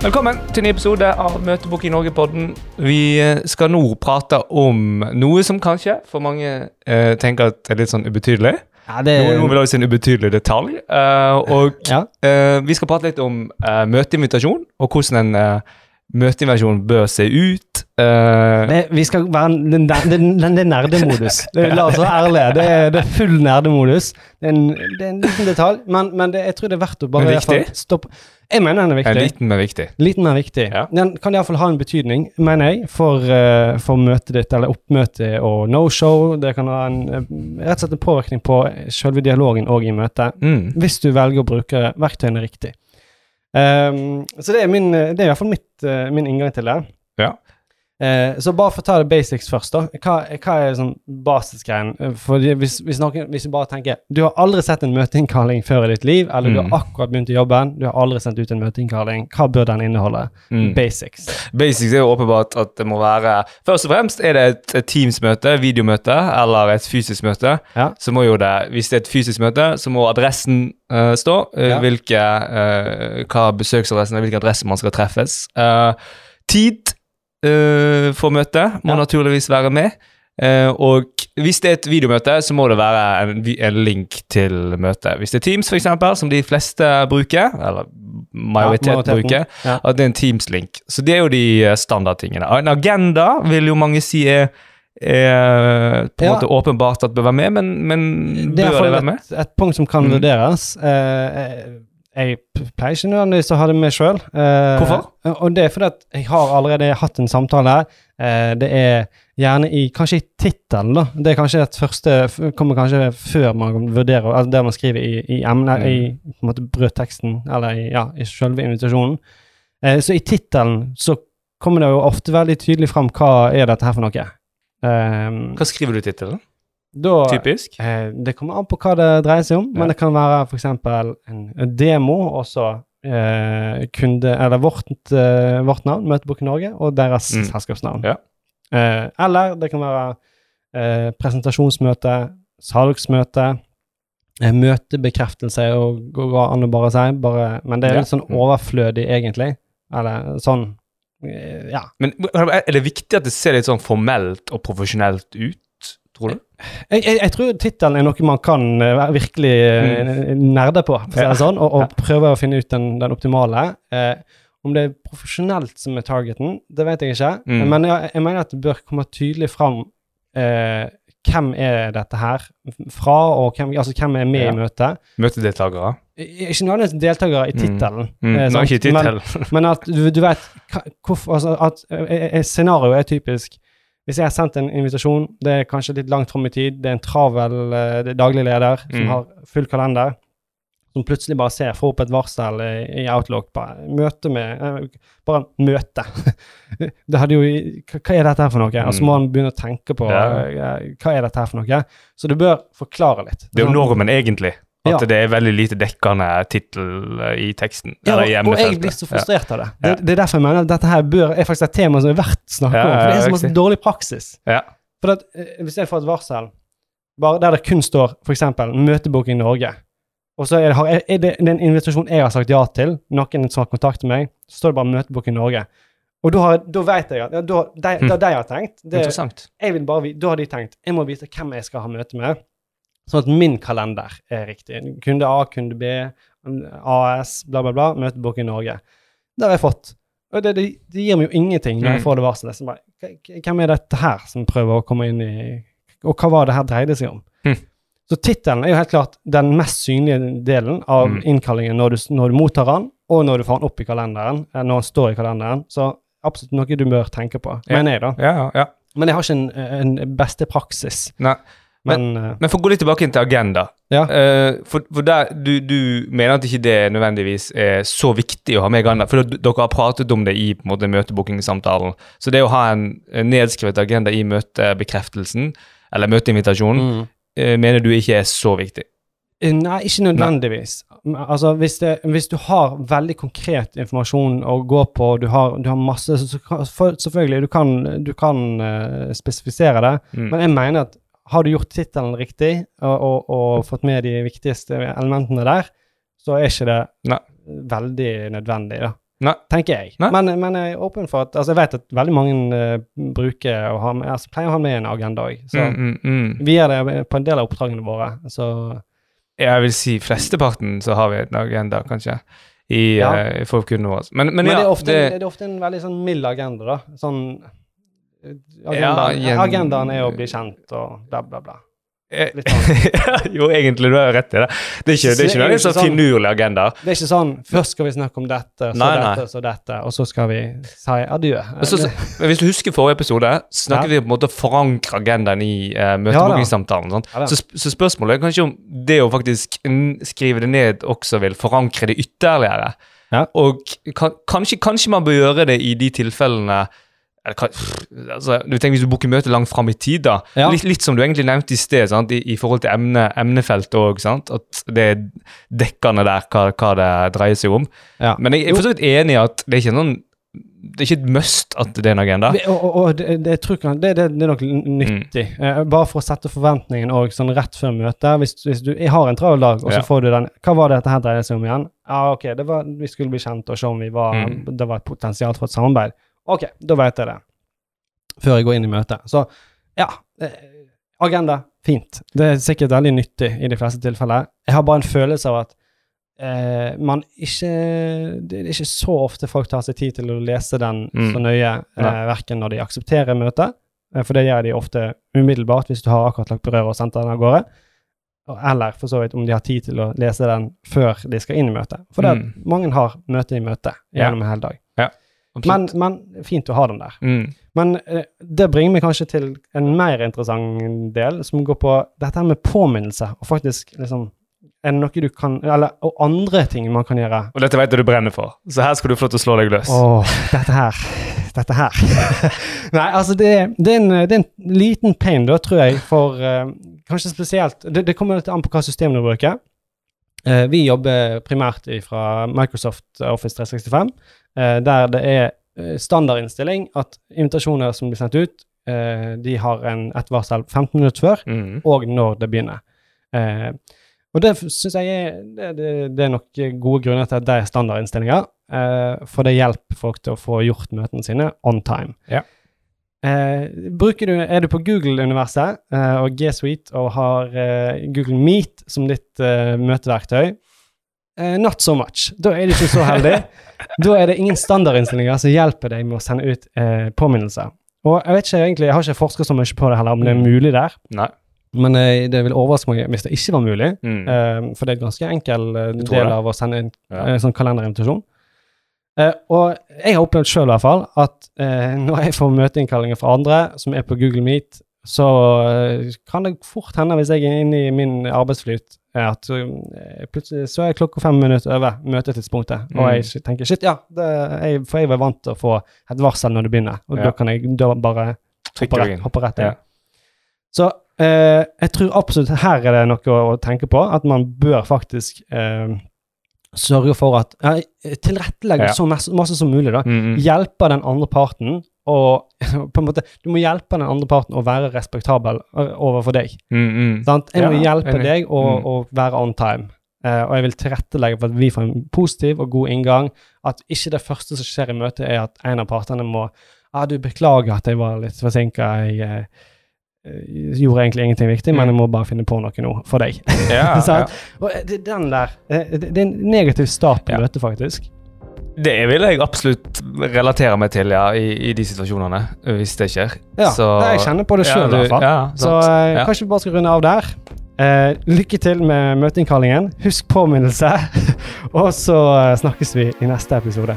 Velkommen til en ny episode av Møtebok i Norge-podden. Vi eh, skal nå prate om noe som kanskje for mange eh, tenker at er litt sånn ubetydelig. Ja, det Noen noen vil også si en ubetydelig detalj. Uh, og Ja. uh, vi skal prate litt om uh, møteinvitasjon, og hvordan en møteinvitasjon bør se ut. Uh, det, vi skal være den, den, den, den er nerdemodus. Det, la oss være ærlige. Det er, det er full nerdemodus. Det er en, det er en liten detalj, men, men det, jeg tror det er verdt å bare stoppe. Jeg mener den er viktig. liten, men viktig. Liten, men viktig. Ja. Den kan iallfall ha en betydning, mener jeg, for, eh, for møtet ditt, eller oppmøtet og no-show. Det kan ha en, eh, rett og slett en påvirkning på selve dialogen og i møtet. Mm. hvis du velger å bruke verktøyene riktig. Um, så det er, min, det er i hvert fall mitt, eh, min inngang til det. Ja. Eh, så bare for å ta det basics først, da. Hva, hva er sånn basisgreien? Eh, For hvis, hvis, noen, hvis du bare tenker Du har aldri sett en møteinnkalling før i ditt liv, eller du Mm. har akkurat begynt i jobben, du har aldri sendt ut en møteinnkalling. Hva bør den inneholde? Mm. Basics. Basics er jo åpenbart at det må være Først og fremst er det et, et Teams-møte, videomøte eller et fysisk møte. Ja. Så må jo det, Hvis det er et fysisk møte, så må adressen uh, stå. eh, Ja. hvilke, uh, hva besøksadressen er, hvilken adresse man skal treffes. Uh, tid eh, for møtet må Ja. naturligvis være med. Uh, og hvis det er et videomøte, så må det være en, en link til møtet. Hvis det er Teams, eksempel, som de fleste bruker, eller majoritet Ja, bruker, Ja. at det er en Teams-link. Så det er jo de eh, standardtingene. En agenda vil jo mange si er, er på en Ja. måte åpenbart at bør være med, men, men bør det, det være med? et, et punkt som kan Mm. vurderes. Eh, jeg pleier ikke nødvendigvis å ha det med sjøl. Hvorfor? Og det er fordi at jeg har allerede hatt en samtale her. Eh, det er gjerne i Kanskje i tittelen, da. Det er kanskje et første Kommer kanskje før man vurderer Altså det man skriver i, i emnet, Mm. i på en måte brødteksten, eller i, ja, i selve invitasjonen. Eh, så i tittelen så kommer det jo ofte veldig tydelig fram hva er dette her for noe. Eh, Hva skriver du i tittelen? Da, Typisk? Eh, det kommer an på hva det dreier seg om, Ja. men det kan være f.eks. En, en demo, og så eh, kunde Eller vårt, eh, vårt navn, Møtebok Norge, og deres Mm. selskapsnavn. Ja. Eh, eller det kan være eh, presentasjonsmøte, salgsmøte, eh, møtebekreftelse og går an å bare si, bare, men det er litt sånn Mm. overflødig, egentlig. Eller sånn Ja. Men er det viktig at det ser litt sånn formelt og profesjonelt ut, tror du? Jeg, jeg, jeg tror tittelen er noe man kan eh, virkelig mm. nerde på, for å si Mm. Det sånn, og, og prøve å finne ut den, den optimale. Eh, om det er profesjonelt som er targeten, det vet jeg ikke. Mm. Men jeg, jeg mener at det bør komme tydelig fram eh, hvem er dette her fra, og hvem, altså, hvem er med Ja. i møtet. Møtedeltakere? Ikke nødvendigvis deltakere i Mm. tittelen, Mm. eh, ikke i men, men at du, du vet hva- hvorfor altså, at eh, eh, Scenarioet er typisk. Hvis jeg har sendt en invitasjon, det er kanskje litt langt fram i tid, det er en travel eh, det er daglig leder som Mm. har full kalender, som plutselig bare ser, får opp et varsel i, i Outlook, bare møte med eh, Bare møte. det hadde jo hva, er dette her for noe? Og så må Mm. han begynne å tenke på Ja. eh, hva er dette her for noe. Så du bør forklare litt. Det er jo normen, egentlig. At Ja. det er veldig lite dekkende tittel eh, i teksten. Ja, eller i og, jeg blir så Ja. frustrert av det. Det. Det er derfor jeg mener at dette her bør, er faktisk et tema som er verdt å snakke Ja, om. For det er så masse dårlig praksis. Ja. For at, eh, Hvis jeg får et varsel bare der det kun står f.eks. i Norge', og så er det, er det, det er en invitasjon jeg har sagt ja til, noen som har kontaktet meg, så står det bare 'Møtebok i Norge'. Og da, har, da vet jeg at ja, da, de, Hm. da de har tenkt det, Interessant. jeg vil bare, Da har de tenkt jeg må vite hvem jeg skal ha møte med, sånn at min kalender er riktig. Kunde A, kunde B, AS, bla, bla, bla. Møtebok i Norge. Det har jeg fått. Og det, det, det gir meg jo ingenting når jeg Mm. får det varselet. Så bare, Hvem er dette her som prøver å komme inn i Og hva var det her dreide seg om? Hm. Så tittelen er jo helt klart den mest synlige delen av Mm. innkallingen når du, når du mottar den, og når du får den opp i kalenderen, eh, når den står i kalenderen. Så absolutt noe du bør tenke på, Ja. mener jeg, da. Ja, ja, ja. Men jeg har ikke en, en beste praksis. Nei. Men, men, Men for å gå litt tilbake inn til agenda. ja. Uh, for for der, du, du mener at ikke det nødvendigvis er så viktig å ha med agenda, for dere har pratet om det i på en måte, møtebookingsamtalen. Så det å ha en, en nedskrevet agenda i møtebekreftelsen, eller møteinvitasjonen, Mm. uh, mener du ikke er så viktig? Eh, Nei, ikke nødvendigvis. Altså, hvis, det, hvis du har veldig konkret informasjon å gå på, du har, du har masse så, så, for, Selvfølgelig, du kan, du kan uh, spesifisere det, Mm. men jeg mener at har du gjort tittelen riktig og, og, og fått med de viktigste elementene der, så er ikke det Nei. veldig nødvendig, da. Nei. tenker jeg. Men, men jeg er åpen for at Altså, jeg vet at veldig mange uh, bruker å ha med, altså, pleier å ha med en agenda òg. Så Mm, mm, mm. vi gjør det på en del av oppdragene våre. Så Jeg vil si flesteparten så har vi en agenda, kanskje, i, Ja. uh, for våre. Men, men, Men, ja, det, er ofte, det, det er ofte en veldig sånn mild agenda, da. Sånn eh, Ja, Agendaen er å bli kjent og bla, bla, bla. Eh, jo, egentlig, du har rett i det. Det er ikke, det er ikke Så er sånn ikke sånn- finurlig agenda. Det er ikke sånn først skal vi snakke om dette, så Nei, nei. dette, så dette, og så skal vi si adjø. Men så, hvis du husker forrige episode, snakket Ja. vi på en måte forankre agendaen i uh, møtebookingssamtalen. sant? Ja så, så spørsmålet er kanskje om det å faktisk skrive det ned også vil forankre det ytterligere. Ja. Og kan, kanskje, kanskje man bør gjøre det i de tilfellene altså, du tenker Hvis du booker møte langt fram i tid, da. Ja. Litt, litt som du egentlig nevnte i sted? I, i forhold til emne, emnefeltet òg. At det er dekkende der hva, hva det dreier seg om. Ja. Men jeg er for så vidt enig i at det er ikke noen det er ikke et must at det er en agenda. Og, og, og det, det, det, det, det er nok nyttig. Mm. bare for å sette forventningen òg sånn rett før møtet. Hvis, hvis du jeg har en travel dag, og så Ja. får du den Hva var det dette her dreide seg om igjen? Ja, ok, det var, vi skulle bli kjent og se om vi var, Mm. det var et potensial for et samarbeid. Ok, da vet jeg det. Før jeg går inn i møtet. Så ja. eh, Agenda, fint. Det er sikkert veldig nyttig i de fleste tilfeller. Jeg har bare en følelse av at eh, man ikke Det er ikke så ofte folk tar seg tid til å lese den Mm. så nøye, eh, verken når de aksepterer møtet, eh, for det gjør de ofte umiddelbart hvis du har akkurat lagt på røret og sendt den av gårde, eller for så vidt om de har tid til å lese den før de skal inn i møtet. For det, Mm. mange har møte i møte Ja. gjennom en hel dag. Absolutt. Men, men fint å ha den der. mm. Men eh, det bringer meg kanskje til en mer interessant del, som går på dette med påminnelse, og faktisk liksom Er det noe du kan Eller og andre ting man kan gjøre. Og dette vet jeg du brenner for, så her skal du få lov til å slå deg løs. Åh, dette her. Dette her. Nei, altså, det, det, er en, det er en liten pain, da, tror jeg, for uh, Kanskje spesielt Det, det kommer litt an på hva system du bruker. Uh, vi jobber primært fra Microsoft Office 365, eh, der det er eh, standardinnstilling at invitasjoner som blir sendt ut, eh, de har en, et varsel 15 minutter før, Mm. og når det begynner. Eh, og det syns jeg er det, det, er nok gode grunner til at det er standardinnstillinger, eh, for det hjelper folk til å få gjort møtene sine on time. Ja. Eh, bruker du, er du på Google-universet eh, og G Suite og har eh, Google Meet som ditt eh, møteverktøy, eh, not so much. Da er du ikke så heldig. da er det ingen standardinnstillinger som hjelper deg med å sende ut uh, påminnelser. Og jeg vet ikke egentlig, jeg har ikke forsket så mye på det heller, om det er Mm. mulig der. Nei. Men uh, det vil overraske meg hvis det ikke var mulig. Mm. for det er en ganske enkel del det. av å sende en Ja. sånn kalenderinvitasjon. Og jeg har opplevd sjøl i hvert fall at når jeg får møteinnkallinger fra andre som er på Google Meet, så kan det fort hende, hvis jeg er inne i min arbeidsflyt, at eh, plutselig så er klokka fem minutter over møtetidspunktet, og Mm. jeg tenker shit, ja, det, jeg, for jeg var vant til å få et varsel når det begynner, og Ja. da kan jeg da bare hoppe rett, hoppe rett inn. Ja. Så eh, jeg tror absolutt her er det noe å tenke på, at man bør faktisk eh, sørge for at ja, Tilrettelegge Ja. så masse, masse som mulig, da. Mm. Hjelpe den andre parten og på en måte, Du må hjelpe den andre parten å være respektabel overfor deg. Mm, mm. Sant? Jeg må Ja, hjelpe enig. deg å, Mm. å være on time. Uh, og jeg vil tilrettelegge for at vi får en positiv og god inngang. At ikke det første som skjer i møtet, er at en av partene må ah, du beklager at jeg var litt forsinka. Jeg eh, gjorde egentlig ingenting viktig, men Mm. jeg må bare finne på noe nå for deg. Ja, ja. Og det, den der det, det er en negativ start på møtet, faktisk. Det vil jeg absolutt relatere meg til, ja, i, i de situasjonene, hvis det skjer. Ja, Så- jeg kjenner på det Ja, i hvert fall. Ja, Så eh, kanskje vi bare skal runde av der. Eh, lykke til med møteinnkallingen. Husk påminnelse. og så eh, snakkes vi i neste episode.